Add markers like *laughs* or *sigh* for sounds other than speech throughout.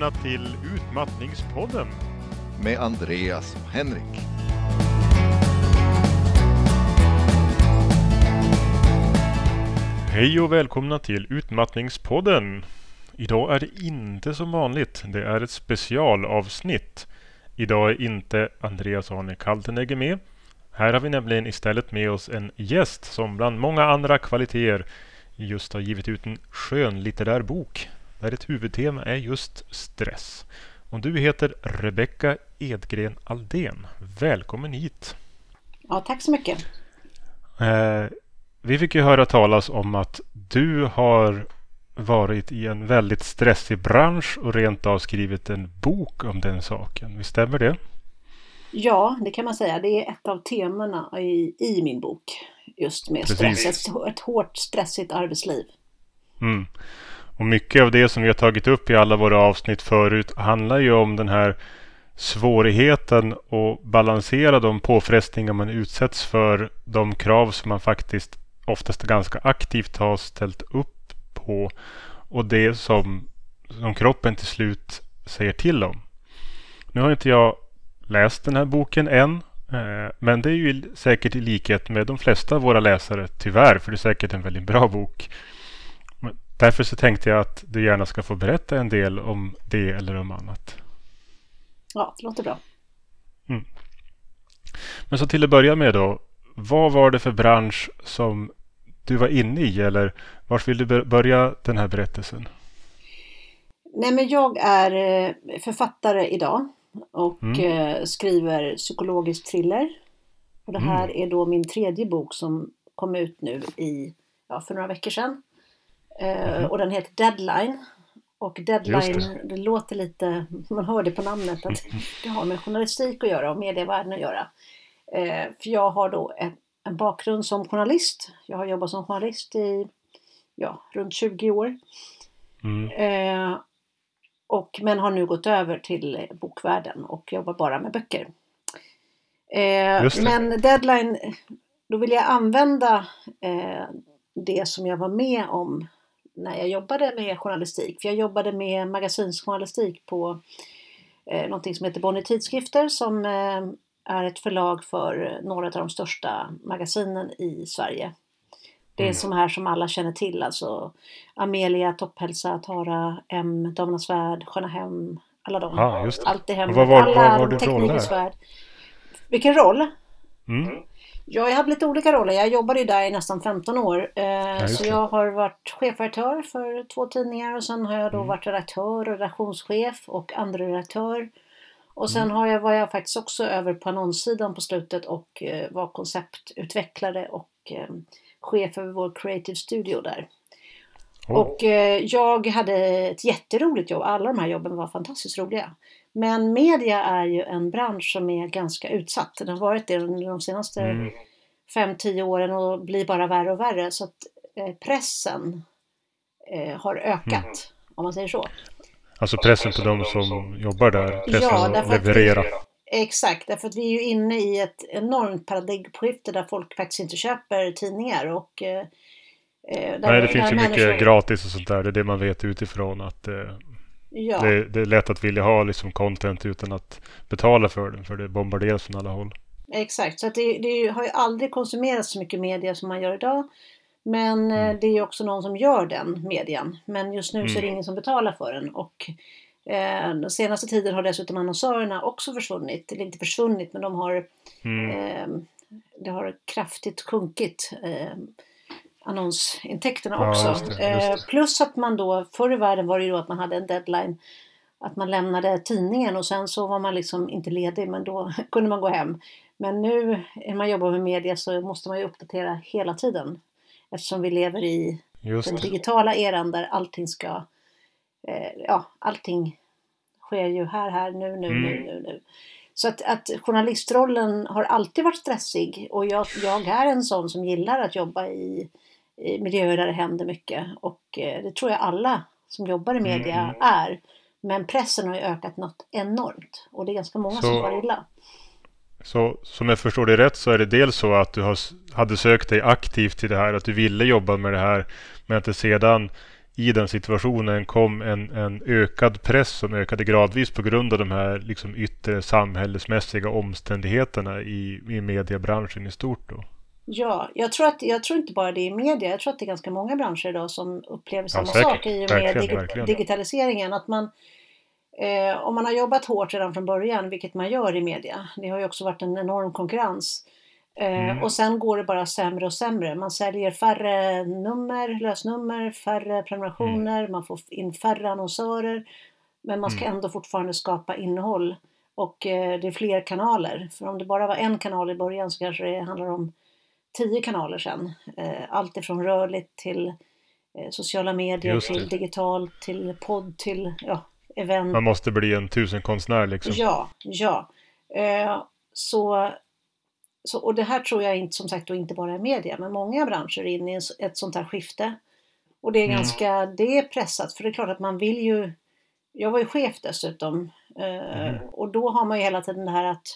välkomna till Utmattningspodden. med Andreas och Henrik. Hej och välkomna till Utmattningspodden. Idag är det inte som vanligt. Det är ett specialavsnitt. Idag är inte Andreas Arne Kaltenegger med. Här har vi nämligen istället med oss en gäst som bland många andra kvaliteter just har givit ut en skönlitterär bok där ett huvudtema är just stress. Och du heter Rebecka Edgren Aldén. Välkommen hit! Ja, tack så mycket. Eh, vi fick ju höra talas om att du har varit i en väldigt stressig bransch och rent av skrivit en bok om den saken. Visst stämmer det? Ja, det kan man säga. Det är ett av temana i, i min bok. Just med Precis. stress. Ett, ett hårt stressigt arbetsliv. Mm. Och mycket av det som vi har tagit upp i alla våra avsnitt förut handlar ju om den här svårigheten att balansera de påfrestningar man utsätts för, de krav som man faktiskt oftast ganska aktivt har ställt upp på och det som, som kroppen till slut säger till om. Nu har inte jag läst den här boken än, eh, men det är ju säkert i likhet med de flesta av våra läsare, tyvärr, för det är säkert en väldigt bra bok. Därför så tänkte jag att du gärna ska få berätta en del om det eller om annat. Ja, det låter bra. Men så till att börja med då. Vad var det för bransch som du var inne i eller vart vill du bör- börja den här berättelsen? Nej, men jag är eh, författare idag och Mm. eh, skriver psykologisk thriller. Och det här är då min tredje bok som kom ut nu i, ja, för några veckor sedan. Eh, Och den heter Deadline. Och deadline, Just det. låter lite, man hör det på namnet, att det har med journalistik att göra och medievärlden att göra. Eh, för jag har då en, en bakgrund som journalist. Jag har jobbat som journalist i ja, runt 20 år. Mm. Eh, och, men har nu gått över till bokvärlden och jobbar bara med böcker. Eh, det. men deadline, då vill jag använda eh, det som jag var med om när jag jobbade med journalistik. För jag jobbade med magasinsjournalistik på eh, någonting som heter Bonnier Tidskrifter som eh, är ett förlag för några av de största magasinen i Sverige. Det är Mm. som här som alla känner till, alltså Amelia, Topphälsa, Tara, M, Damernas Värld, Sköna Hem, alla de. Det. Allt i hemmet, Och vad var- alla vad var din roll Teknikens där? Värld. Vilken roll? Mm. Ja, jag hade lite olika roller. Jag jobbade ju där i nästan 15 år. Eh, just så jag har varit chefredaktör för två tidningar och sen har jag då Mm. varit redaktör och redaktionschef och andra redaktör. Och sen Mm. har jag, var jag faktiskt också över på annonssidan på slutet och eh, var konceptutvecklare och eh, chef över vår creative studio där. Åh, Och eh, jag hade ett jätteroligt jobb. Alla de här jobben var fantastiskt roliga. Men media är ju en bransch som är ganska utsatt. Den har varit det under de senaste Mm. 5-10 åren och blir bara värre och värre. Så att eh, pressen eh, har ökat. Mm. Om man säger så. Alltså pressen på de som jobbar där. Pressen Ja, att leverera. Exakt, därför att vi är ju inne i ett enormt paradigmskifte där folk faktiskt inte köper tidningar. Och, eh, eh, Nej, det finns ju mycket gratis och sånt där. Det är det man vet utifrån att eh, Ja. det, det är lätt att vilja ha liksom content utan att betala för den. För det bombarderas från alla håll. Exakt, så att det, det har ju aldrig konsumerats så mycket media som man gör idag. Men eh, det är ju också någon som gör den medien. Men just nu så är det Mm. ingen som betalar för den. Och eh, den senaste tiden har dessutom annonsörerna också försvunnit. Eller inte försvunnit, men de har, Mm. eh, det har kraftigt sjunkit. Eh, annonsintäkterna Ja, också. just det, just det. Eh, plus att man då, förr i världen var det ju då att man hade en deadline att man lämnade tidningen och sen så var man liksom inte ledig men då *laughs* kunde man gå hem. Men nu när man jobbar med media så måste man ju uppdatera hela tiden. Eftersom vi lever i Just den det. digitala eran där allting ska, eh, ja allting sker ju här, här, nu, nu, Mm. nu, nu, nu. Så att, att journalistrollen har alltid varit stressig och jag, jag är en sån som gillar att jobba i miljöer där det händer mycket och eh, det tror jag alla som jobbar i media Mm. är. Men pressen har ju ökat något enormt och det är ganska många Så- som far illa. Så som jag förstår det rätt så är det dels så att du har, hade sökt dig aktivt till det här, att du ville jobba med det här, men att det sedan i den situationen kom en, en ökad press som ökade gradvis på grund av de här liksom yttre samhällsmässiga omständigheterna i, i mediebranschen i stort. Då. Ja, jag tror, att, jag tror inte bara det är media. Jag tror att det är ganska många branscher idag som upplever samma säkert. sak i och med verkligen. digitaliseringen. Att man, eh, om man har jobbat hårt redan från början, vilket man gör i media. Det har ju också varit en enorm konkurrens. Eh, Mm. Och sen går det bara sämre och sämre. Man säljer färre nummer, lösnummer, färre prenumerationer, man får in färre annonsörer. Men man ska Mm. ändå fortfarande skapa innehåll. Och eh, det är fler kanaler. För om det bara var en kanal i början så kanske det handlar om tio kanaler sen. Eh, allt ifrån rörligt till eh, sociala medier, till digitalt, till podd, till ja, event. Man måste bli en tusenkonstnär liksom. Ja, ja. Eh, så, så, och det här tror jag inte, som sagt då inte bara är media, men många branscher är inne i ett sånt här skifte. Och det är Mm. ganska, det är pressat, för det är klart att man vill ju, jag var ju chef dessutom, eh, Mhm. och då har man ju hela tiden det här att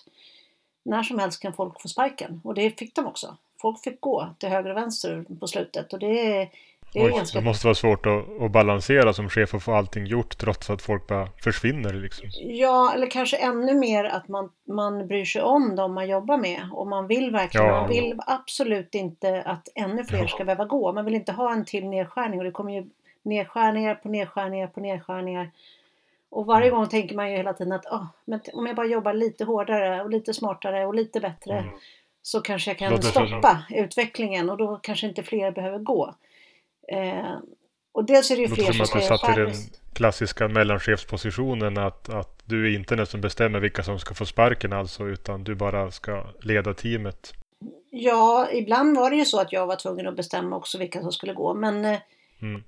när som helst kan folk få sparken. Och det fick de också. Folk fick gå till höger och vänster på slutet och det, är- det är Oj, ganska det måste vara svårt att, att balansera som chef och få allting gjort trots att folk bara försvinner. Liksom. Ja, eller kanske ännu mer att man, man bryr sig om dem man jobbar med. Och man vill verkligen, Ja. man vill absolut inte att ännu fler ska behöva gå. Man vill inte ha en till nedskärning och det kommer ju nedskärningar på nedskärningar på nedskärningar. Och varje Mm. gång tänker man ju hela tiden att "Åh, men om jag bara jobbar lite hårdare och lite smartare och lite bättre Mm. Så kanske jag kan Låter så. stoppa utvecklingen och då kanske inte fler behöver gå. Eh, och dels är det ju fler som som att du ska satt i den klassiska mellanchefspositionen att, att du är inte den som bestämmer vilka som ska få sparken alltså utan du bara ska leda teamet. Ja, ibland var det ju så att jag var tvungen att bestämma också vilka som skulle gå. Men eh, Mm.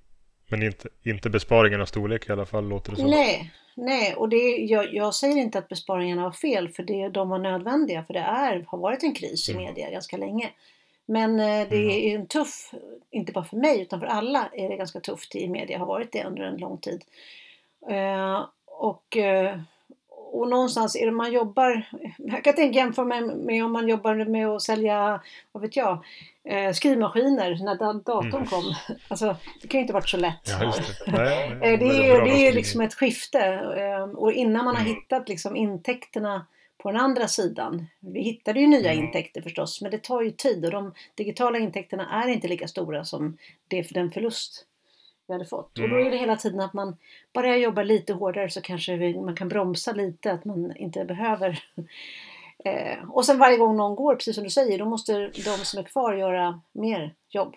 Men inte, inte besparingarnas storlek i alla fall låter det som. nej, nej. Och det, jag, jag säger inte att besparingarna var fel för det, de var nödvändiga. För det är, har varit en kris i Mm. media ganska länge. Men eh, det Mm. är en tuff, inte bara för mig utan för alla är det ganska tufft i media. Har varit det under en lång tid. Eh, och, eh, och någonstans är det man jobbar, jag kan tänka jämföra med, med om man jobbar med att sälja, vad vet jag, eh, skrivmaskiner när da- datorn Mm. kom. Alltså, det kan ju inte varit så lätt. Ja, det. Nej, Eh, nej, Det är, det är liksom ett skifte eh, och innan man har Mm. hittat liksom intäkterna på den andra sidan. Vi hittade ju nya Mm. intäkter förstås men det tar ju tid och de digitala intäkterna är inte lika stora som det för den förlust vi hade fått. Och då Mm. är det hela tiden att man bara jag jobbar lite hårdare så kanske vi, man kan bromsa lite att man inte behöver *laughs* Eh, och sen varje gång någon går, precis som du säger, då måste de som är kvar göra mer jobb.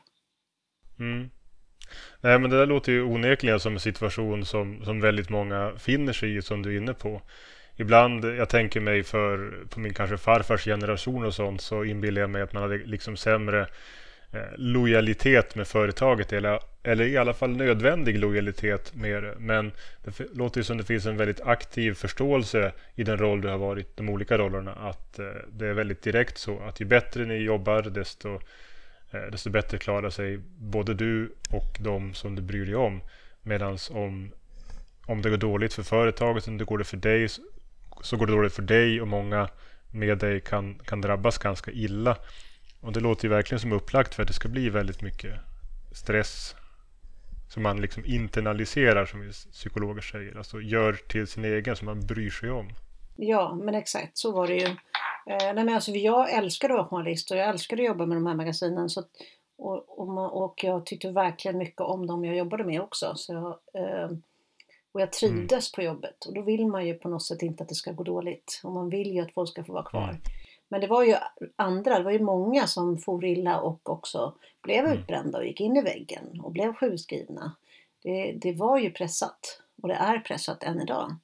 Mm. Nej men det där låter ju onekligen som en situation som, som väldigt många finner sig i som du är inne på. Ibland, jag tänker mig för på min kanske farfars generation och sånt så inbillar jag mig att man hade liksom sämre Eh, lojalitet med företaget eller, eller i alla fall nödvändig lojalitet med det. Men det låter ju som det finns en väldigt aktiv förståelse i den roll du har varit, de olika rollerna. Att eh, det är väldigt direkt så att ju bättre ni jobbar desto eh, desto bättre klarar sig både du och de som du bryr dig om. Medan om, om det går dåligt för företaget, om det går det för dig, så- så går det dåligt för dig och många med dig kan, kan drabbas ganska illa. Och det låter ju verkligen som upplagt för att det ska bli väldigt mycket stress som man liksom internaliserar som vi psykologer säger. Alltså gör till sin egen som man bryr sig om. Ja, men exakt så var det ju. Eh, nej, men alltså, jag älskade att vara journalist och jag älskade att jobba med de här magasinen. Så att, och, och, och jag tyckte verkligen mycket om dem jag jobbade med också. Så jag, eh, och jag trivdes på jobbet. Och då vill man ju på något sätt inte att det ska gå dåligt. Och man vill ju att folk ska få vara kvar. Mm. Men det var ju andra, det var ju många som for illa och också blev Mm. utbrända och gick in i väggen och blev sjukskrivna. Det, det var ju pressat. Och det är pressat än idag.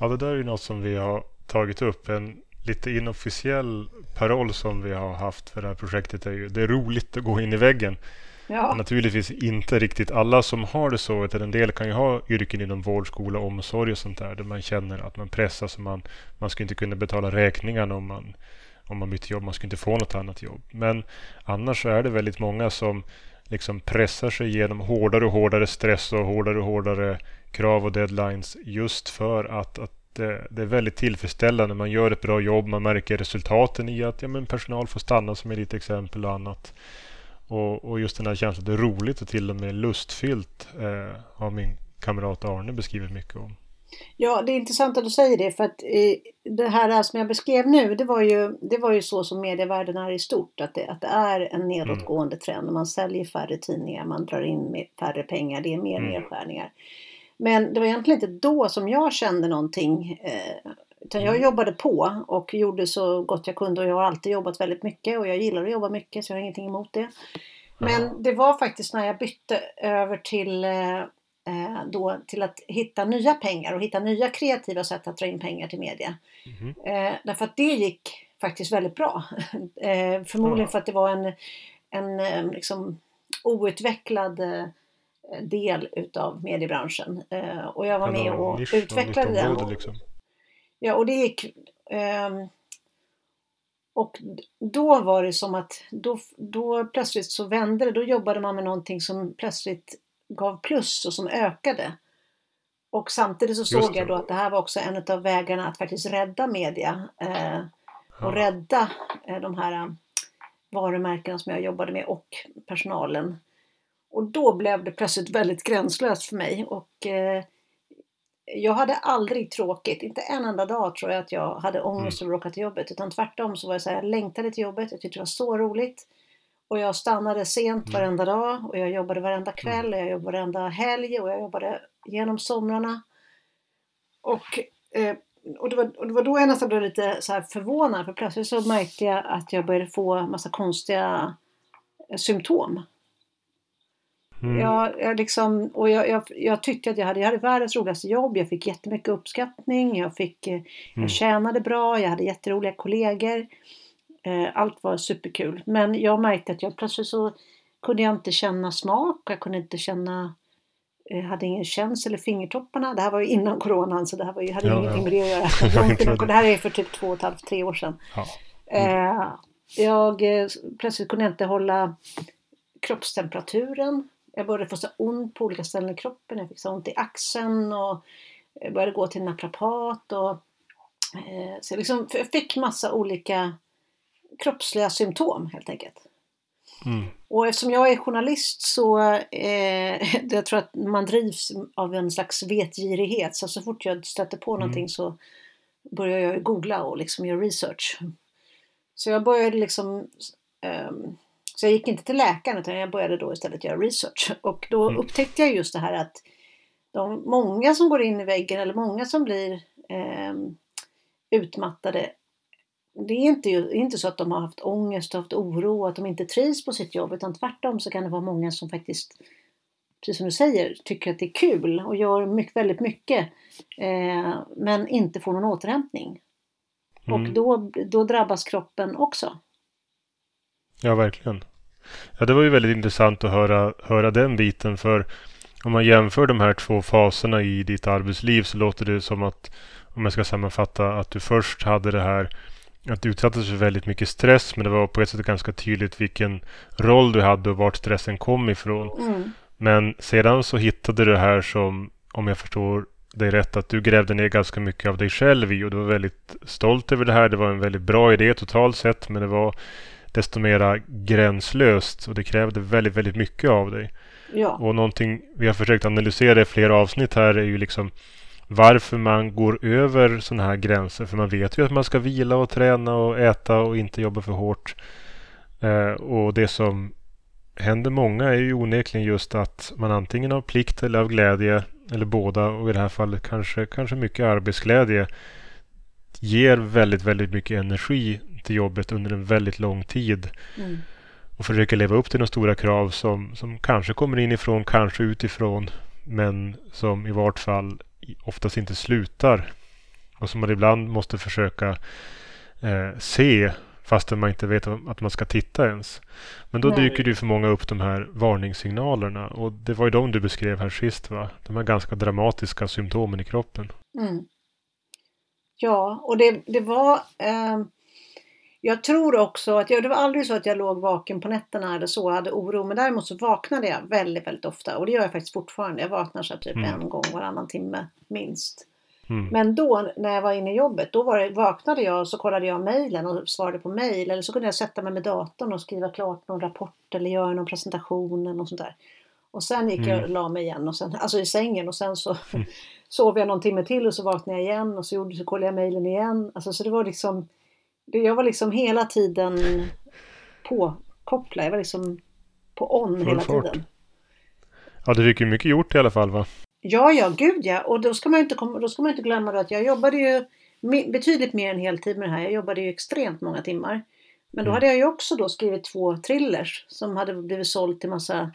Ja, det där är ju något som vi har tagit upp. En lite inofficiell paroll som vi har haft för det här projektet är ju det är roligt att gå in i väggen. Ja. Naturligtvis inte riktigt alla som har det så. Utan en del kan ju ha yrken inom vård, skola, omsorg och sånt där. Där man känner att man pressas och man, man ska inte kunna betala räkningarna om man, om man byter jobb. Man ska inte få något annat jobb. Men annars så är det väldigt många som liksom pressar sig igenom hårdare och hårdare stress och hårdare och hårdare krav och deadlines just för att, att det, det, är väldigt tillfredsställande. Man gör ett bra jobb, man märker resultaten i att ja, men personal får stanna som är ditt exempel och annat. Och, och just den här känslan, det är roligt och till och med lustfyllt eh, har min kamrat Arne beskrivit mycket om. Ja, det är intressant att du säger det för att eh, det här som jag beskrev nu det var ju, det var ju så som medievärlden är i stort. Att det, att det är en nedåtgående mm. trend. Man säljer färre tidningar, man drar in färre pengar, det är mer mm. nedskärningar. Men det var egentligen inte då som jag kände någonting. Eh, utan jag mm. jobbade på och gjorde så gott jag kunde och jag har alltid jobbat väldigt mycket och jag gillar att jobba mycket så jag har ingenting emot det. Men det var faktiskt när jag bytte över till eh, eh, då till att hitta nya pengar och hitta nya kreativa sätt att dra in pengar till media. Mm. Eh, därför att det gick faktiskt väldigt bra. *laughs* eh, förmodligen för att det var en, en liksom, outvecklad del utav mediebranschen. Eh, och jag var med och nisch, utvecklade den. Och, liksom. Ja, och det gick ehm, och då var det som att då, då plötsligt så vände det. Då jobbade man med någonting som plötsligt gav plus och som ökade. Och samtidigt så såg jag då att det här var också en av vägarna att faktiskt rädda media. Eh, och ja. rädda eh, de här eh, varumärkena som jag jobbade med och personalen. Och då blev det plötsligt väldigt gränslöst för mig. Och eh, jag hade aldrig tråkigt, inte en enda dag tror jag att jag hade ångest mm. över att åka till jobbet. Utan tvärtom så var jag så här, jag längtade till jobbet, jag tyckte det var så roligt. Och jag stannade sent mm. varenda dag och jag jobbade varenda kväll mm. och jag jobbade varenda helg och jag jobbade genom somrarna. Och, eh, och, det var, och det var då jag nästan blev lite så förvånad för plötsligt så märkte jag att jag började få massa konstiga symptom. Mm. Jag, liksom, och jag, jag, jag, tyckte att jag hade, jag hade världens roligaste jobb. Jag fick jättemycket uppskattning. Jag, fick, eh, mm. jag tjänade bra. Jag hade jätteroliga kollegor. Eh, allt var superkul. Men jag märkte att jag plötsligt så kunde jag inte känna smak. Jag kunde inte känna jag eh, hade ingen känsel i fingertopparna. Det här var ju innan coronan så det här var ju, hade ja, ingenting med det att göra. *laughs* det här är för typ två och ett halvt, tre år sedan. Ja. Mm. Jag, plötsligt kunde jag inte hålla kroppstemperaturen. Jag började få så ont på olika ställen i kroppen. Jag fick så ont i axeln och började gå till naprapat. Och, eh, så jag, liksom, jag fick massa olika kroppsliga symptom helt enkelt. Mm. Och eftersom jag är journalist så eh, *laughs* jag tror att man drivs av en slags vetgirighet. Så, så fort jag stöter på mm. någonting så börjar jag googla och liksom göra research. Så jag började liksom um, så jag gick inte till läkaren utan jag började då istället göra research. Och då mm. upptäckte jag just det här att de, många som går in i väggen eller många som blir eh, utmattade det är inte, inte så att de har haft ångest och haft oro och att de inte trivs på sitt jobb utan tvärtom så kan det vara många som faktiskt, precis som du säger, tycker att det är kul och gör mycket, väldigt mycket eh, men inte får någon återhämtning. Mm. Och då, då drabbas kroppen också. Ja, verkligen. Ja, det var ju väldigt intressant att höra, höra den biten för om man jämför de här två faserna i ditt arbetsliv så låter det som att, om jag ska sammanfatta, att du först hade det här att du utsattes för väldigt mycket stress men det var på ett sätt ganska tydligt vilken roll du hade och vart stressen kom ifrån. Mm. Men sedan så hittade du det här som, om jag förstår dig rätt, att du grävde ner ganska mycket av dig själv i och du var väldigt stolt över det här. Det var en väldigt bra idé totalt sett men det var desto mera gränslöst och det krävde väldigt, väldigt mycket av dig. Ja. Och någonting vi har försökt analysera i flera avsnitt här är ju liksom varför man går över sådana här gränser. För man vet ju att man ska vila och träna och äta och inte jobba för hårt. Eh, och det som händer många är ju onekligen just att man antingen av plikt eller av glädje eller båda och i det här fallet kanske, kanske mycket arbetsglädje ger väldigt, väldigt mycket energi till jobbet under en väldigt lång tid. Mm. Och försöker leva upp till de stora krav som, som kanske kommer inifrån, kanske utifrån. Men som i vart fall oftast inte slutar. Och som man ibland måste försöka eh, se fastän man inte vet att man ska titta ens. Men då Nej. dyker det för många upp de här varningssignalerna. Och det var ju de du beskrev här sist va? De här ganska dramatiska symptomen i kroppen. Mm. Ja, och det, det var... Eh, Jag tror också att jag, det var aldrig så att jag låg vaken på nätterna eller så, hade oro. Men däremot så vaknade jag väldigt, väldigt ofta. Och det gör jag faktiskt fortfarande. Jag vaknar så typ mm. en gång varannan timme minst. Mm. Men då när jag var inne i jobbet, då var det, vaknade jag och så kollade jag mejlen och svarade på mejl. Eller så kunde jag sätta mig med datorn och skriva klart någon rapport eller göra någon presentation eller något sånt där. Och sen gick mm. jag och la mig igen, och sen, alltså i sängen och sen så mm. *laughs* sov jag någon timme till och så vaknade jag igen och så, gjorde, så kollade jag mejlen igen. Alltså, så det var liksom, jag var liksom hela tiden påkopplad. Jag var liksom på on Full hela fart. tiden. Ja, du fick ju mycket gjort i alla fall va? Ja, ja, gud ja. Och då ska man inte, då ska man inte glömma att jag jobbade ju betydligt mer än heltid med det här. Jag jobbade ju extremt många timmar. Men då mm. hade jag ju också då skrivit två thrillers som hade blivit sålt till massa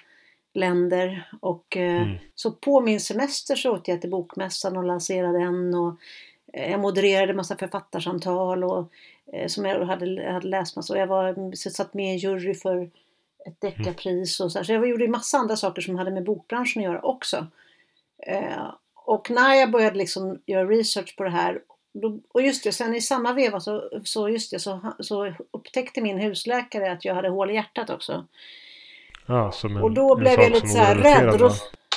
länder. Och, eh, mm. Så på min semester så åkte jag till Bokmässan och lanserade en. Och eh, jag modererade massa författarsamtal och, eh, som jag hade, hade läst massa. Och jag var, satt med i jury för ett deckarpris. Och så, så jag gjorde massa andra saker som hade med bokbranschen att göra också. Eh, och när jag började liksom göra research på det här då, och just det, sen i samma veva så, så, just det, så, så upptäckte min husläkare att jag hade hål i hjärtat också. Ja, en, och då blev jag lite så här rädd. Då,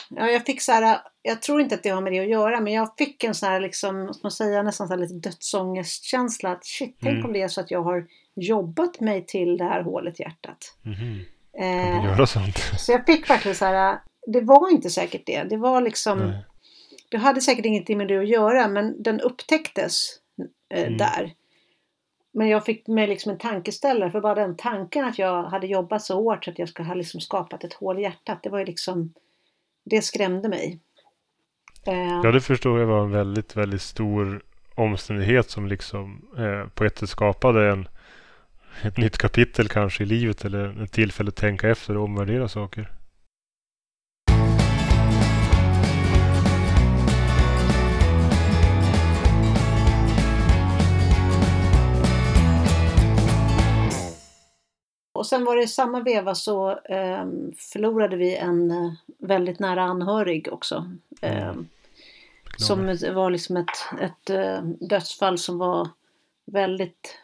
ja, jag fick så här, jag tror inte att det har med det att göra, men jag fick en sån här, liksom, man säga, nästan så lite dödsångestkänsla. Att shit, tänk mm. om det är så att jag har jobbat mig till det här hålet i hjärtat. Mm. Eh, göra sånt? Så jag fick verkligen så här, det var inte säkert det. Det var liksom, Nej. det hade säkert ingenting med det att göra, men den upptäcktes eh, mm. där. Men jag fick mig liksom en tankeställare för bara den tanken att jag hade jobbat så hårt så att jag skulle ha liksom skapat ett hål i hjärtat. Det var ju liksom, det skrämde mig. Eh, ja, det förstår jag var en väldigt, väldigt stor omständighet som liksom eh, på ett sätt skapade en, ett nytt kapitel kanske i livet eller ett tillfälle att tänka efter och omvärdera saker. Och sen var det i samma veva så eh, förlorade vi en eh, väldigt nära anhörig också. Eh, som var liksom ett, ett eh, dödsfall som var väldigt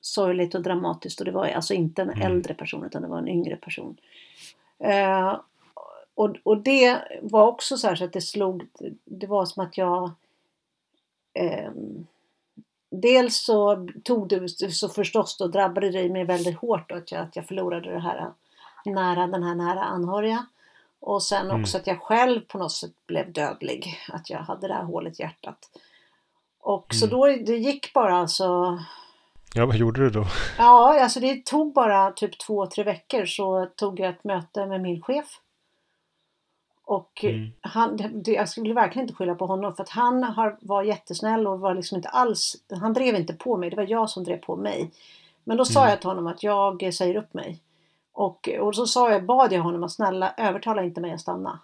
sorgligt och dramatiskt. Och det var alltså inte en mm. äldre person utan det var en yngre person. Eh, och, och det var också så här så att det slog, det var som att jag eh, dels så tog det så förstås då drabbade det mig väldigt hårt att jag, att jag förlorade det här nära, den här nära anhöriga. Och sen mm. också att jag själv på något sätt blev dödlig. Att jag hade det här hålet i hjärtat. Och mm. så då det gick bara alltså Ja, vad gjorde du då? Ja, alltså det tog bara typ två, tre veckor så tog jag ett möte med min chef. Och mm. han, det, jag skulle verkligen inte skylla på honom för att han har, var jättesnäll och var liksom inte alls, han drev inte på mig, det var jag som drev på mig. Men då sa mm. jag till honom att jag säger upp mig. Och, och så sa jag, bad jag honom att snälla övertala inte mig att stanna.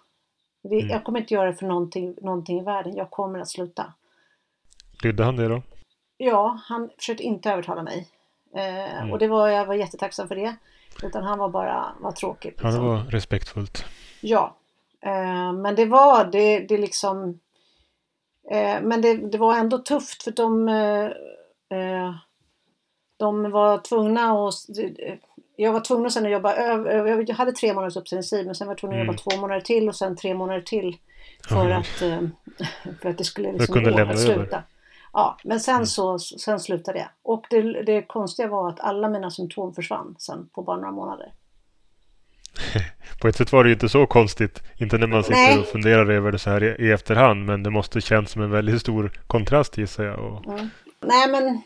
Det, mm. Jag kommer inte göra det för någonting, någonting i världen, jag kommer att sluta. Lydde han det då? Ja, han försökte inte övertala mig. Eh, mm. Och det var, jag var jättetacksam för det. Utan han var bara var tråkig. Liksom. Det var respektfullt. Ja, Eh, men det var det, det liksom eh, Men det, det var ändå tufft för de eh, De var tvungna att jag var tvungen sen att jobba över, jag hade tre månaders uppsägningstid men sen var jag tvungen att jobba mm. två månader till och sen tre månader till för, att, för att det skulle liksom kunde gå att sluta. Över. Ja, men sen mm. så sen slutade jag. Och det, det konstiga var att alla mina symptom försvann sen på bara några månader. *laughs* På ett sätt var det ju inte så konstigt. Inte när man sitter Nej. och funderar över det så här i, i efterhand. Men det måste känns som en väldigt stor kontrast gissar jag. Och... Mm. Nej men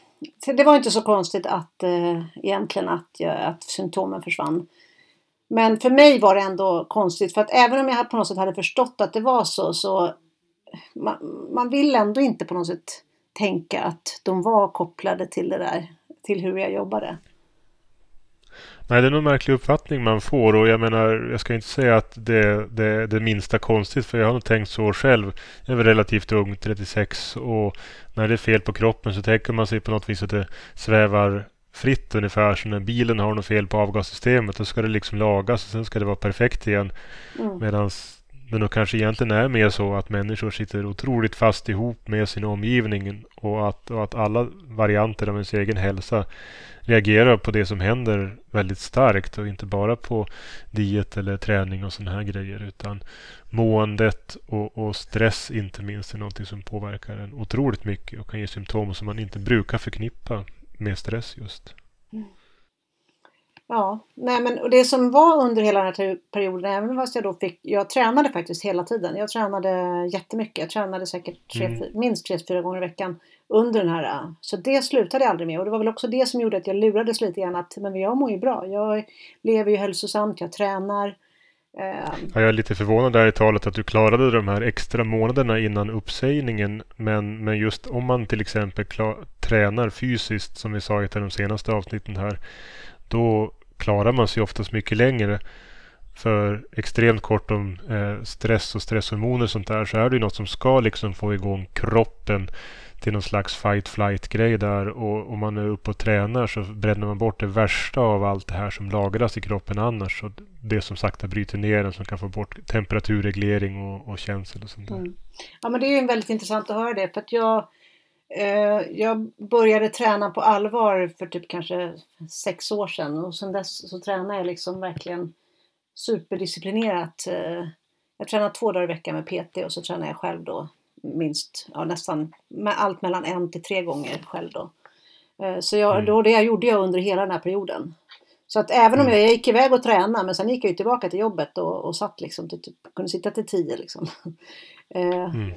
det var inte så konstigt att eh, egentligen att, att symptomen försvann. Men för mig var det ändå konstigt för att även om jag på något sätt hade förstått att det var så så man, man vill ändå inte på något sätt tänka att de var kopplade till det där, till hur jag jobbade. Nej, det är nog en märklig uppfattning man får och jag menar, jag ska inte säga att det, det, det minsta konstigt för jag har nog tänkt så själv. Jag är väl relativt ung, 36 och när det är fel på kroppen så tänker man sig på något vis att det svävar fritt ungefär som när bilen har något fel på avgassystemet. Då ska det liksom lagas och sen ska det vara perfekt igen. Mm. Medan det nog kanske egentligen är mer så att människor sitter otroligt fast ihop med sin omgivning och att, och att alla varianter av ens egen hälsa reagerar på det som händer väldigt starkt och inte bara på diet eller träning och sådana här grejer utan måendet och, och, stress inte minst är någonting som påverkar en otroligt mycket och kan ge symptom som man inte brukar förknippa med stress just. Mm. Ja, nej men och det som var under hela den här perioden, även fast jag då fick, jag tränade faktiskt hela tiden. Jag tränade jättemycket. Jag tränade säkert tre, mm. minst tre, fyra gånger i veckan under den här. Så det slutade jag aldrig med och det var väl också det som gjorde att jag lurades lite grann att men jag mår ju bra. Jag lever ju hälsosamt, jag tränar. Eh. Ja, jag är lite förvånad där i talet att du klarade de här extra månaderna innan uppsägningen. Men, men just om man till exempel klar, tränar fysiskt som vi sa i ett av de senaste avsnitten här. Då klarar man sig oftast mycket längre. För extremt kort om eh, stress och stresshormoner och sånt där så är det ju något som ska liksom få igång kroppen till någon slags fight-flight-grej där. Och om man är uppe och tränar så bränner man bort det värsta av allt det här som lagras i kroppen annars. Och det som sakta bryter ner den som kan få bort temperaturreglering och, och känsel och sånt där. Mm. Ja men det är ju väldigt intressant att höra det för att jag jag började träna på allvar för typ kanske sex år sedan och sedan dess så tränar jag liksom verkligen superdisciplinerat. Eh, jag tränar två dagar i veckan med PT och så tränar jag själv då minst, ja nästan, med allt mellan en till tre gånger själv då. Eh, så jag, mm. då, det gjorde jag under hela den här perioden. Så att även om mm. jag gick iväg och tränade men sen gick jag ju tillbaka till jobbet och, och satt liksom, till, typ, kunde sitta till tio liksom. *laughs* mm.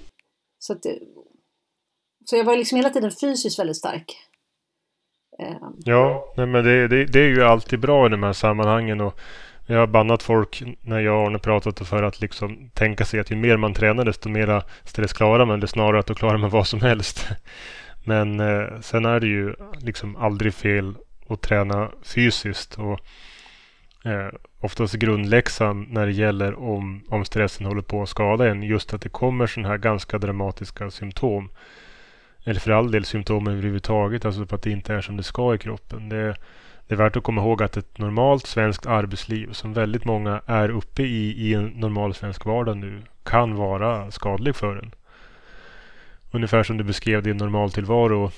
Så att, så jag var liksom hela tiden fysiskt väldigt stark. Ehm. Ja, nej, men det, det, det, är ju alltid bra i de här sammanhangen. Och jag har bannat folk när jag och Arne pratat för att liksom tänka sig att ju mer man tränar desto mera stress klarar man. Eller snarare att då klarar man *laughs* vad som helst. Men eh, sen är det ju liksom aldrig fel att träna fysiskt. Och eh, oftast grundläxan när det gäller om, om stressen håller på att skada en. Just att det kommer sådana här ganska dramatiska symptom eller för all del symptomen överhuvudtaget, alltså på att det inte är som det ska i kroppen. Det, det är värt att komma ihåg att ett normalt svenskt arbetsliv som väldigt många är uppe i i en normal svensk vardag nu kan vara skadlig för en. Ungefär som du beskrev din normaltillvaro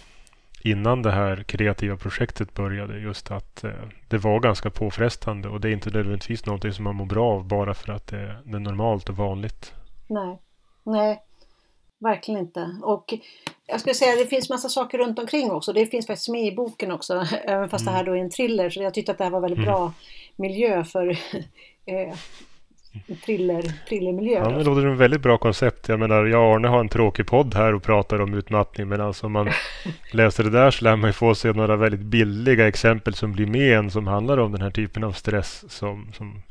innan det här kreativa projektet började. Just att eh, det var ganska påfrestande och det är inte nödvändigtvis någonting som man mår bra av bara för att det, det är normalt och vanligt. Nej, nej, verkligen inte. Och jag skulle säga att det finns massa saker runt omkring också. Det finns faktiskt med i boken också, *laughs* även fast mm. det här då är en thriller. Så jag tyckte att det här var väldigt mm. bra miljö för *laughs* eh, thriller, thrillermiljö. Ja, det låter som ett väldigt bra koncept. Jag menar, jag och Arne har en tråkig podd här och pratar om utmattning. Men alltså om man *laughs* läser det där så lär man ju få se några väldigt billiga exempel som blir med en som handlar om den här typen av stress. Som, som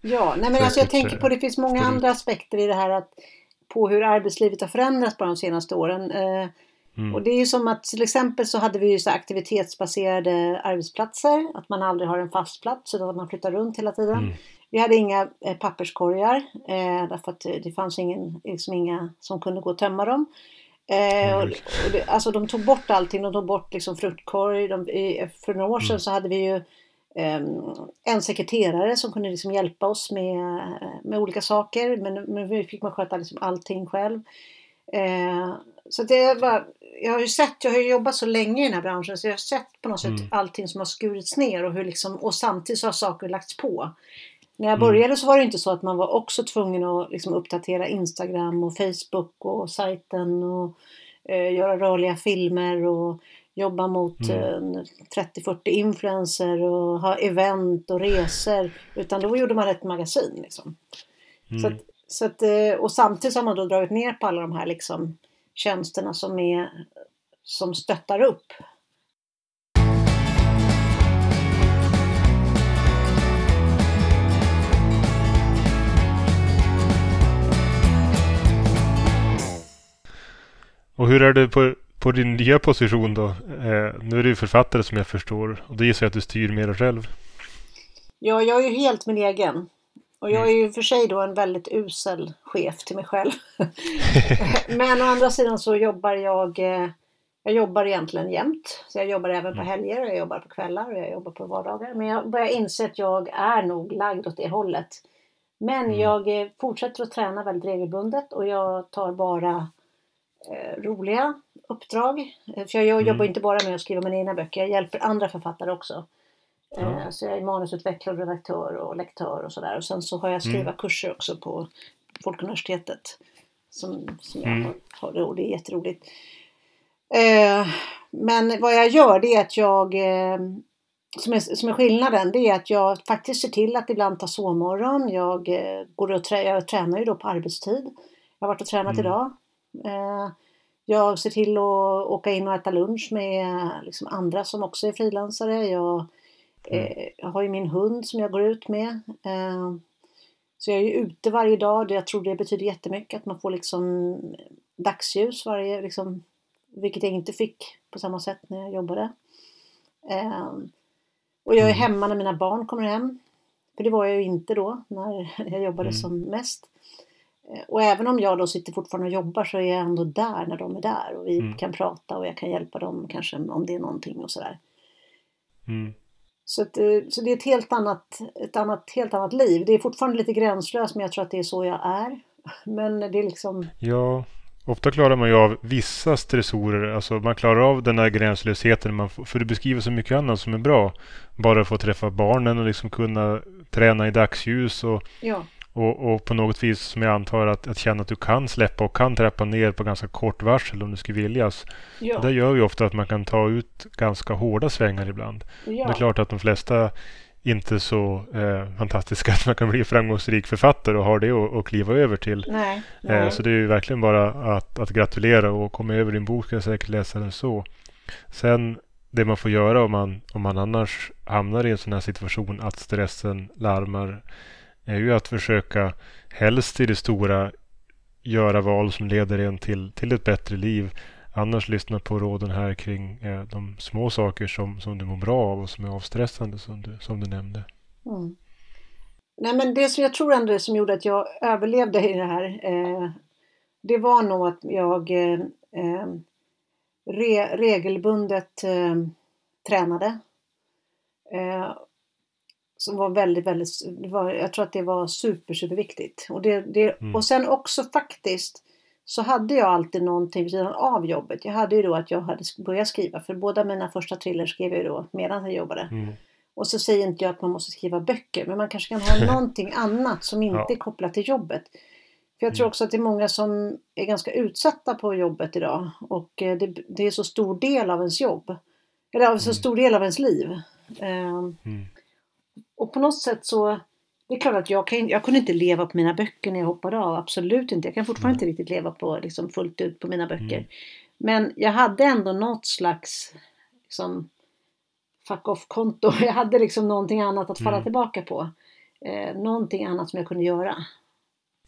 ja, nej men alltså jag tänker på det finns många andra aspekter i det här att på hur arbetslivet har förändrats på de senaste åren. Eh, mm. Och det är ju som att till exempel så hade vi ju så aktivitetsbaserade arbetsplatser. Att man aldrig har en fast plats utan att man flyttar runt hela tiden. Mm. Vi hade inga eh, papperskorgar eh, därför att det fanns ingen, liksom inga som kunde gå och tömma dem. Eh, och, och det, alltså de tog bort allting, de tog bort liksom fruktkorg. De, i, för några år sedan mm. så hade vi ju en sekreterare som kunde liksom hjälpa oss med, med olika saker. Men, nu fick man sköta liksom allting själv. Eh, så det var, jag har ju sett, jag har jobbat så länge i den här branschen så jag har sett på något sätt mm. allting som har skurits ner och hur liksom, och samtidigt så har saker lagts på. När jag mm. började mm. så var det inte så att man var också tvungen att liksom uppdatera Instagram och Facebook och sajten och eh, göra rörliga filmer och jobba mot mm. 30-40 eh, influencer och ha event och resor. Utan då gjorde man ett magasin. Liksom. Mm. Så att, så att, eh, och samtidigt har man då dragit ner på alla de här liksom, tjänsterna som, är, som stöttar upp. Och hur är det på på din nya position då? Eh, nu är du författare som jag förstår och då gissar jag att du styr mer själv. Ja, jag är ju helt min egen. Och jag är ju för sig då en väldigt usel chef till mig själv. *laughs* Men å andra sidan så jobbar jag eh, jag jobbar egentligen jämt. Så jag jobbar även på mm. helger jag jobbar på kvällar och jag jobbar på vardagar. Men jag börjar inse att jag är nog lagd åt det hållet. Men Mm. jag eh, fortsätter att träna väldigt regelbundet och jag tar bara eh, roliga uppdrag. Eh, För jag, jag Mm. jobbar inte bara med att skriva mina egna böcker, jag hjälper andra författare också. Ja. Eh, Så jag är manusutvecklare, redaktör och lektör och sådär. Och sen så har jag skriva Mm. kurser också på Folkuniversitetet. Som, som jag Mm. har, har och det är jätteroligt. Eh, men vad jag gör det är att jag eh, som är, som är skillnaden det är att jag faktiskt ser till att ibland ta sovmorgon. Jag, eh, går och trä, jag tränar ju då på arbetstid. Jag har varit och tränat Mm. idag. Eh, jag ser till att åka in och äta lunch med liksom andra som också är frilansare. Jag, eh, jag har ju min hund som jag går ut med. Eh, så jag är ju ute varje dag. Jag tror det betyder jättemycket att man får liksom dagsljus varje, liksom, vilket jag inte fick på samma sätt när jag jobbade. Eh, och jag är Mm. hemma när mina barn kommer hem. För det var jag ju inte då när *laughs* jag jobbade Mm. som mest. Eh, Och även om jag då sitter fortfarande och jobbar så är jag ändå där när de är där och vi Mm. kan prata och jag kan hjälpa dem kanske om det är någonting och sådär. Mm. Så, att, eh, så det är ett helt annat, ett annat, helt annat liv. Det är fortfarande lite gränslöst men jag tror att det är så jag är. Men det är liksom, Ja, ofta klarar man ju av vissa stressorer. Alltså man klarar av den här gränslösheten. Man får, för du beskriver så mycket annat som är bra. Bara få träffa barnen och liksom kunna träna i dagsljus och, ja, och, och på något vis som jag antar att, att känna att du kan släppa och kan trappa ner på ganska kort varsel om det skulle viljas. ja, Det gör ju ofta att man kan ta ut ganska hårda svängar ibland. Det är ja, klart att de flesta inte så eh, fantastiska *laughs* att man kan bli framgångsrik författare och har det att, att kliva över till. nej, Eh, nej. Så det är ju verkligen bara att, att gratulera och komma över din bok ska jag säkert läsa den så. Sen det man får göra om man, om man annars hamnar i en sån här situation att stressen larmar är ju att försöka helst i det stora göra val som leder en till, till ett bättre liv. Annars lyssna på råden här kring eh, de små saker som, som du mår bra av och som är avstressande som du, som du nämnde. Mm. Nej men det som jag tror ändå det som gjorde att jag överlevde i det här eh, Det var nog att jag eh, eh re, regelbundet eh, tränade. Eh, som var väldigt, väldigt, var, jag tror att det var super, superviktigt. Och, det, det, Mm. och sen också faktiskt så hade jag alltid någonting vid sidan av jobbet. Jag hade ju då att jag hade börjat skriva, för båda mina första thrillers skrev jag ju då medan jag jobbade. Mm. Och så säger inte jag att man måste skriva böcker, men man kanske kan ha *laughs* någonting annat som inte Ja. är kopplat till jobbet. För jag tror Mm. också att det är många som är ganska utsatta på jobbet idag och eh, det, det är så stor del av ens jobb. Eller så Mm. stor del av ens liv. Ehm, Mm. Och på något sätt så, det är klart att jag, kan, jag kunde inte leva på mina böcker när jag hoppade av, absolut inte. Jag kan fortfarande inte riktigt leva på, liksom, fullt ut på mina böcker. Mm. Men jag hade ändå något slags liksom, fuck off-konto. *laughs* Jag hade liksom någonting annat att falla Mm. tillbaka på. Eh, någonting annat som jag kunde göra.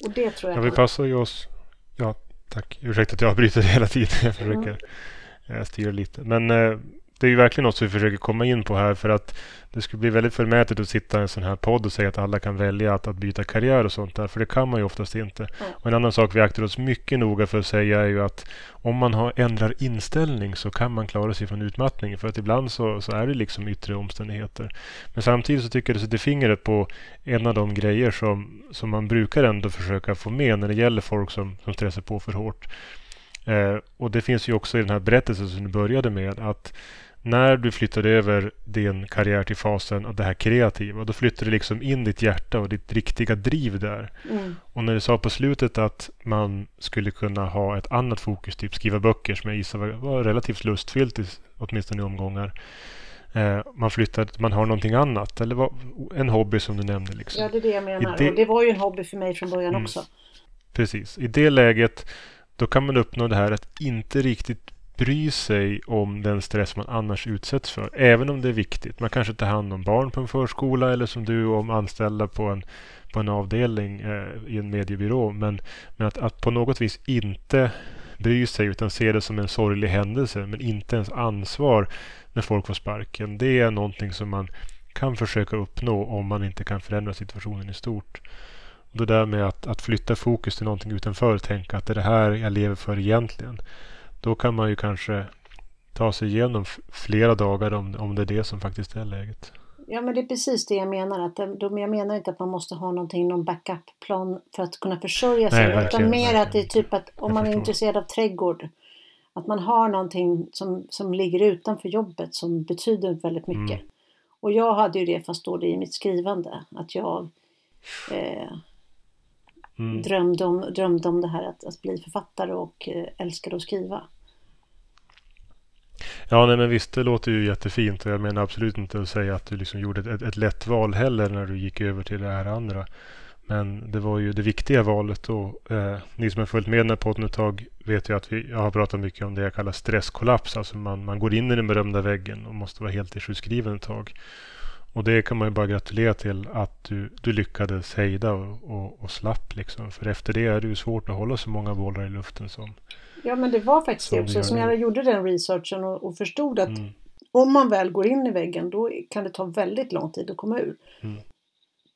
Och det tror jag Ja, vi passar ju oss. Ja, tack. Ursäkta att jag avbryter *laughs* hela tiden. Jag försöker eh, styra lite. Men eh, det är ju verkligen något som vi försöker komma in på här för att det skulle bli väldigt förmätet att sitta i en sån här podd och säga att alla kan välja att, att byta karriär och sånt där. För det kan man ju oftast inte. Ja. Och en annan sak vi aktar oss mycket noga för att säga är ju att om man har ändrar inställning så kan man klara sig från utmattning. För att ibland så, så är det liksom yttre omständigheter. Men samtidigt så tycker jag det sätter fingret på en av de grejer som, som man brukar ändå försöka få med när det gäller folk som, som stressar på för hårt. Eh, och det finns ju också i den här berättelsen som du började med att när du flyttade över din karriär till fasen av det här kreativa, då flyttade du liksom in ditt hjärta och ditt riktiga driv där. Mm. Och när du sa på slutet att man skulle kunna ha ett annat fokus, typ skriva böcker som jag gissar var, var relativt lustfyllt, i, åtminstone i omgångar. Eh, man flyttar, man har någonting annat, eller vad, en hobby som du nämnde. Liksom. Ja, det är det jag menar. det- Och det var ju en hobby för mig från början Mm. också. Precis. I det läget då kan man uppnå det här att inte riktigt bry sig om den stress man annars utsätts för. Även om det är viktigt. Man kanske tar hand om barn på en förskola eller som du om anställda på en, på en avdelning eh, i en mediebyrå. Men, men att, att på något vis inte bry sig utan se det som en sorglig händelse men inte ens ansvar när folk får sparken. Det är någonting som man kan försöka uppnå om man inte kan förändra situationen i stort. Och det där med att, att flytta fokus till någonting utanför, och tänka att det är det här jag lever för egentligen. Då kan man ju kanske ta sig igenom flera dagar om, om det är det som faktiskt är läget. Ja, men det är precis det jag menar. Att jag menar inte att man måste ha någonting, någon backup-plan för att kunna försörja sig. Nej, utan verkligen, mer att det är typ att om Jag man är intresserad av trädgård. Att man har någonting som, som ligger utanför jobbet som betyder väldigt mycket. Mm. Och jag hade ju det fast då det i mitt skrivande. Att jag eh, Mm. drömde, om, drömde om det här att, att bli författare och eh, älskade att skriva. Ja, nej, men visst, det låter ju jättefint och jag menar absolut inte att säga att du liksom gjorde ett, ett, ett lätt val heller när du gick över till det här andra. Men det var ju det viktiga valet då. Eh, ni som har följt med den här podden ett tag vet ju att vi, jag har pratat mycket om det jag kallar stresskollaps. Alltså man, man går in i den berömda väggen och måste vara helt sjukskriven ett tag. Och det kan man ju bara gratulera till att du, du lyckades hejda och, och, och slapp liksom. För efter det är det ju svårt att hålla så många bollar i luften som... Ja men det var faktiskt det också. Som jag gjorde den researchen och, och förstod att Mm. om man väl går in i väggen då kan det ta väldigt lång tid att komma ur. Mm.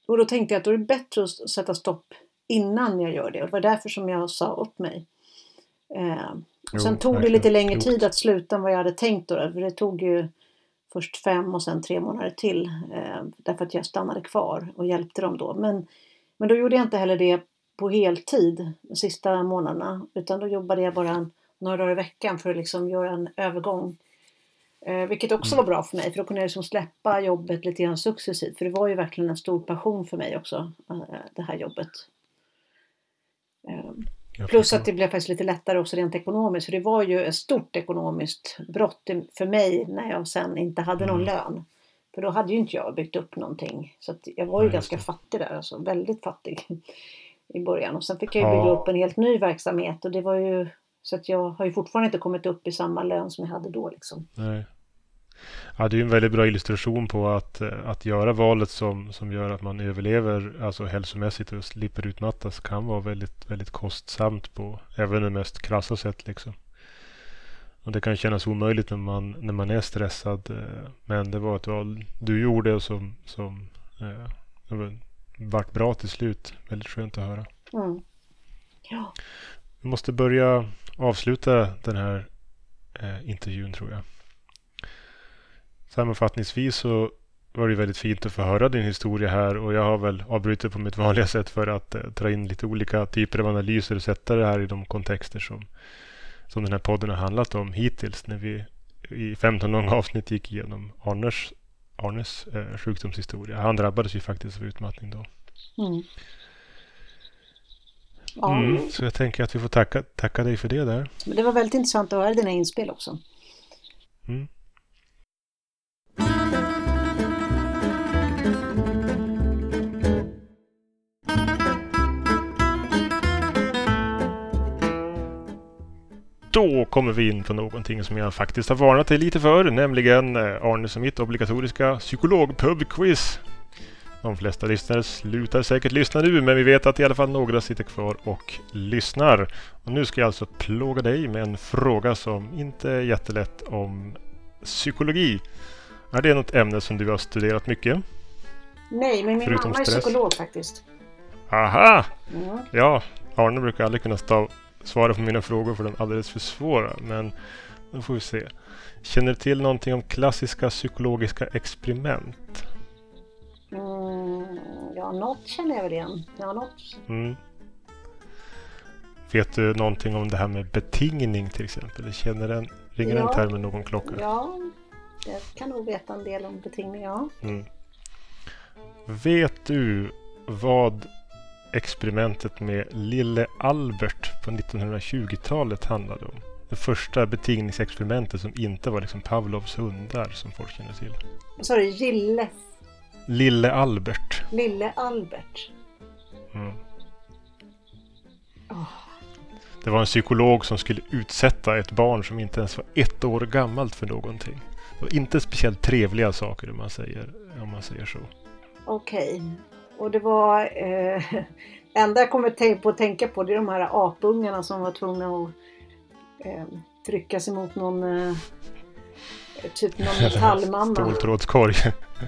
Och då tänkte jag att då är det bättre att sätta stopp innan jag gör det. Och det var därför som jag sa upp mig. Eh, och sen tog det lite längre tid att sluta än vad jag hade tänkt då. För det tog ju först fem och sen tre månader till. Eh, därför att jag stannade kvar och hjälpte dem då. Men, men då gjorde jag inte heller det på heltid de sista månaderna. Utan då jobbade jag bara några dagar i veckan för att liksom göra en övergång. Eh, vilket också var bra för mig för då kunde jag liksom släppa jobbet lite grann successivt. För det var ju verkligen en stor passion för mig också. Eh, det här jobbet. Eh, Plus att det blev faktiskt lite lättare också rent ekonomiskt. För det var ju ett stort ekonomiskt brott för mig när jag sen inte hade någon Mm. lön. För då hade ju inte jag byggt upp någonting. Så jag var ju just ganska det. fattig där. Alltså, väldigt fattig *laughs* i början. Och sen fick jag ju Ja. bygga upp en helt ny verksamhet. Och det var ju så att jag har ju fortfarande inte kommit upp i samma lön som jag hade då. Liksom. Nej. Ja, det är en väldigt bra illustration på att, att göra valet som, som gör att man överlever alltså hälsomässigt och slipper utmattas kan vara väldigt, väldigt kostsamt på även det mest krassa sätt. Liksom. Och det kan kännas omöjligt när man, när man är stressad. eh, Men det var ett val du gjorde som, som eh, vart bra till slut. Väldigt skönt att höra. Mm. Ja. Vi måste börja avsluta den här eh, intervjun tror jag. Sammanfattningsvis så var det väldigt fint att få höra din historia här och jag har väl avbrutit på mitt vanliga sätt för att eh, dra in lite olika typer av analyser och sätta det här i de kontexter som, som den här podden har handlat om hittills när vi i 15 långa avsnitt gick igenom Arnes, Arnes eh, sjukdomshistoria. Han drabbades ju faktiskt av utmattning då. Mm. Ja, Mm, så jag tänker att vi får tacka, tacka dig för det där. men det var väldigt intressant att höra dina inspel också. Mm. Då kommer vi in på någonting som jag faktiskt har varnat dig lite för, nämligen eh, Arnes och mitt obligatoriska psykologpubquiz. De flesta lyssnare slutar säkert lyssna nu, men vi vet att i alla fall några sitter kvar och lyssnar. Och nu ska jag alltså plåga dig med en fråga som inte är jättelätt om psykologi. Är det något ämne som du har studerat mycket? Nej, men min Förutom mamma är stress. psykolog faktiskt. Aha! Mm. Ja, Arne brukar aldrig kunna stav- svara på mina frågor för de är alldeles för svåra. Men då får vi se. Känner du till någonting om klassiska psykologiska experiment? Mm, ja, något känner jag väl igen. Ja, något. Mm. Vet du någonting om det här med betingning till exempel? Känner den, ringer den Ja. termen någon klocka? Ja, jag kan nog veta en del om betingning, ja. Mm. Vet du vad experimentet med lille Albert på 1920-talet handlade om? Det första betingningsexperimentet som inte var liksom Pavlovs hundar som folk känner till. Sa du? Gille, Lille Albert. lille Albert. Mm. Åh. Det var en psykolog som skulle utsätta ett barn som inte ens var ett år gammalt för någonting. Det var inte speciellt trevliga saker om man säger, om man säger så. Okej. Och det var... Eh, det *laughs* enda jag kommer på att tänka på det är de här apungarna som var tvungna att eh, trycka sig mot någon... Eh, typ någon *laughs* metallmamma. Ståltrådskorg.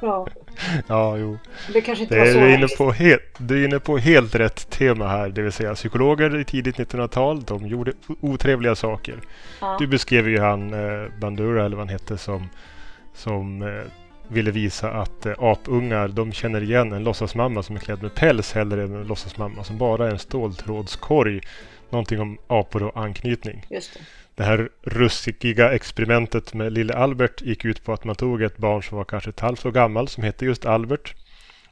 Ja, *laughs* ja, jo. det kanske inte Det var så du, är inne på helt, du är inne på helt rätt tema här. Det vill säga psykologer i tidigt 1900-tal. De gjorde otrevliga saker. Ja. Du beskrev ju han eh, Bandura eller vad han hette som, som eh, ville visa att eh, apungar de känner igen en låtsasmamma som är klädd med päls hellre än en låtsasmamma som bara är en ståltrådskorg. Någonting om apor och anknytning. Just det. Det här ruskiga experimentet med lille Albert gick ut på att man tog ett barn som var kanske ett halvt år gammal som hette just Albert.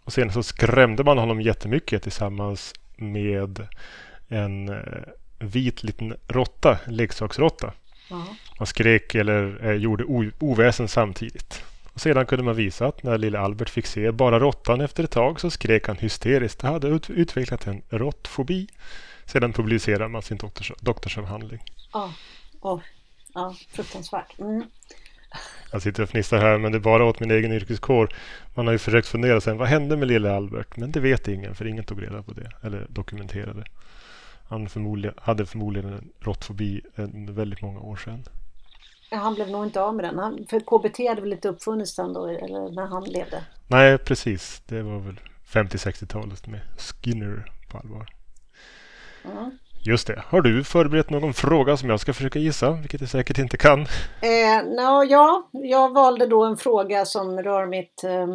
Och sen så skrämde man honom jättemycket tillsammans med en eh, vit liten råtta, leksaksråtta. Man skrek eller eh, gjorde oväsen samtidigt. Och sedan kunde man visa att när lille Albert fick se bara råttan efter ett tag så skrek han hysteriskt. Han hade ut- utvecklat en råttfobi. Sedan publicerade man sin doktors- doktorsavhandling. Ja. Oj. Ja, fruktansvärt. Mm. Jag sitter och fnissar här men det är bara åt min egen yrkeskår. Man har ju försökt fundera sen, vad hände med lille Albert? Men det vet ingen för ingen tog reda på det eller dokumenterade. Han förmodligen, hade förmodligen en råttfobi väldigt många år sedan. Han blev nog inte av med den. Han, för KBT hade väl inte uppfunnits sen då, eller när han levde. Nej, precis. Det var väl 50-60-talet med Skinner på allvar. Mm. Just det. Har du förberett någon fråga som jag ska försöka gissa? Vilket jag säkert inte kan. Eh, no, ja, jag valde då en fråga som rör mitt, eh,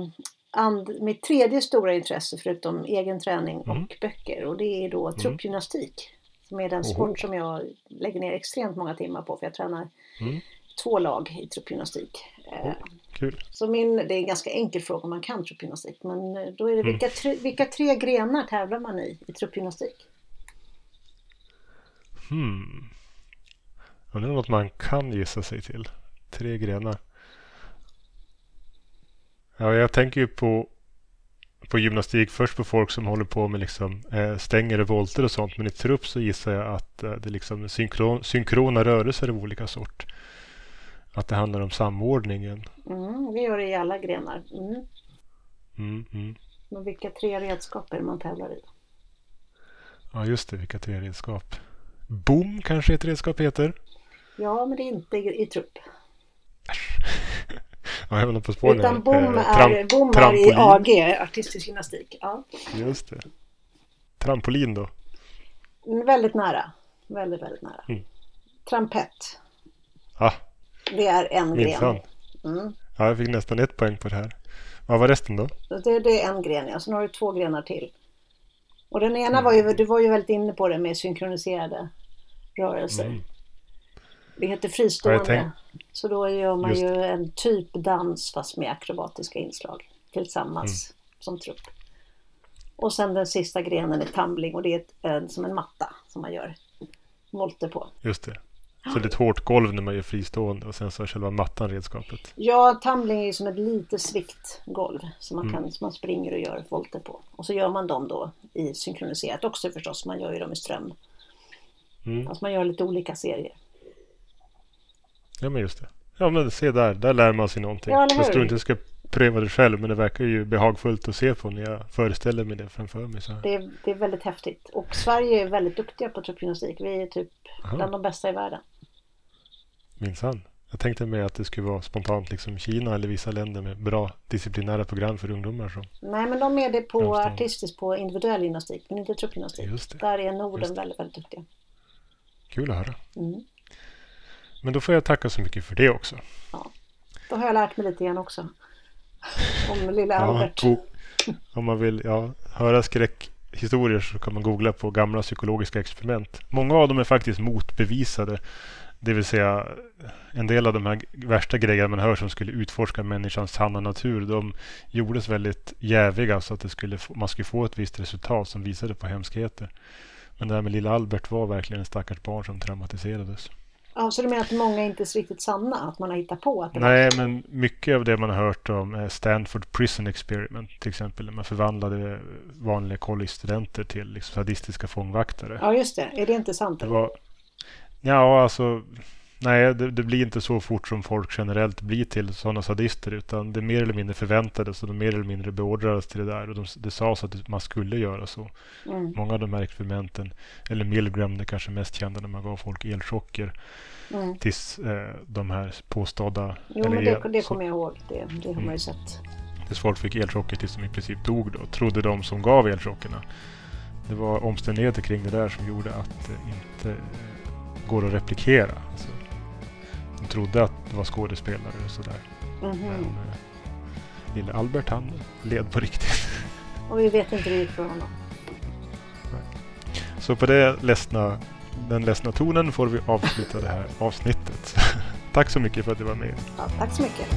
and, mitt tredje stora intresse förutom egen träning Mm. och böcker. Och det är då truppgymnastik. Som är den Oho. sport som jag lägger ner extremt många timmar på för jag tränar Mm. Två lag i truppgymnastik. Eh, Kul. Så min, det är en ganska enkel fråga om man kan truppgymnastik. Men eh, då är det Mm. vilka, tre, vilka tre grenar tävlar man i i truppgymnastik? Hmm. Undrar något man kan gissa sig till. Tre grenar. Ja, jag tänker ju på, på gymnastik först på folk som håller på med liksom, eh, stänger och volter och sånt. Men i trupp så gissar jag att eh, det är liksom synkron, synkrona rörelser av olika sort. Att det handlar om samordningen. Mm, vi gör det i alla grenar. Mm. Mm, mm. Men vilka tre redskap är det man tävlar i? Ja, just det. Vilka tre redskap. Bom kanske ett redskap heter. Ja, men det är inte i, i trupp. *laughs* Ja, jag på spåren. Utan bom Eh, är, tramp- bom är i. AG, artistisk gymnastik. Ja. Just det. Trampolin då? Mm, Väldigt nära. Väldigt, väldigt nära. Mm. Trampett. Ah, Det är en gren. Mm. Ja, jag fick nästan ett poäng på det här. Vad var resten då? Det, det är en gren, ja. Sen har du två grenar till. Och den Mm. ena var ju, du var ju väldigt inne på det med synkroniserade rörelser. Mm. Det heter fristående. Ja, jag tänk- Så då gör man Just ju en typ dans fast med akrobatiska inslag tillsammans Mm. som trupp. Och sen den sista grenen är tumbling och det är ett, en, som en matta som man gör volter på. Just det. Så det är ett hårt golv när man gör fristående och sen så är själva mattan redskapet. Ja, tumbling är ju som ett litet svikt golv som man, Mm. kan, som man springer och gör volter på. Och så gör man dem då i synkroniserat också förstås. Man gör ju dem i ström. Mm. Alltså man gör lite olika serier. Ja, men just det. Ja, men se där. Där lär man sig någonting. Ja, jag tror inte jag ska pröva det själv, men det verkar ju behagfullt att se på när jag föreställer mig det framför mig. Så. Det är, det är väldigt häftigt. Och Sverige är väldigt duktiga på truppgymnastik. Vi är typ Aha. bland de bästa i världen. Minsann. Jag tänkte mig att det skulle vara spontant liksom Kina eller vissa länder med bra disciplinära program för ungdomar. Så. Nej, men de är det på förstår. artistiskt på individuell gymnastik, men inte truppgymnastik. Just det. Där är Norden väldigt, väldigt duktiga. Kul att höra. Mm. Men då får jag tacka så mycket för det också. Då har jag lärt mig lite grann också. *laughs* Om lilla Ja, Albert. om man vill ja, höra skräckhistorier så kan man googla på gamla psykologiska experiment. Många av dem är faktiskt motbevisade. Det vill säga en del av de här värsta grejerna man hör som skulle utforska människans sanna natur. De gjordes väldigt jäviga så att det skulle man skulle få ett visst resultat som visade på hemskheter. Men det här med lilla Albert var verkligen en stackars barn som traumatiserades. Ja, så du menar att många inte är riktigt sanna? Att man har hittat på att det var Nej, men mycket av det man har hört om är Stanford Prison Experiment till exempel. När man förvandlade vanliga collegestudenter till liksom sadistiska fångvaktare. Ja, just det. Är det inte sant? Det var... Ja, alltså... Nej, det, det blir inte så fort som folk generellt blir till sådana sadister. Utan det mer eller mindre förväntades och de mer eller mindre beordrades till det där. Och de, det sades att man skulle göra så. Mm. Många av de här experimenten, eller Milgram, det kanske mest kända när man gav folk elchocker. Mm. Tills eh, de här påstådda... Jo, eller men det, det kommer jag ihåg. Det, det har man Mm. ju sett. Tills folk fick elchocker tills de i princip dog då, trodde de som gav elchockerna. Det var omständigheter kring det där som gjorde att det inte eh, går att replikera. Alltså, de trodde att det var skådespelare och sådär. Mhm. Men, eh, lille Albert han led på riktigt. Och vi vet inte hur det gick för honom. Så på det ledsna, den ledsna tonen får vi avsluta det här avsnittet. *laughs* Tack så mycket för att du var med. Ja, tack så mycket.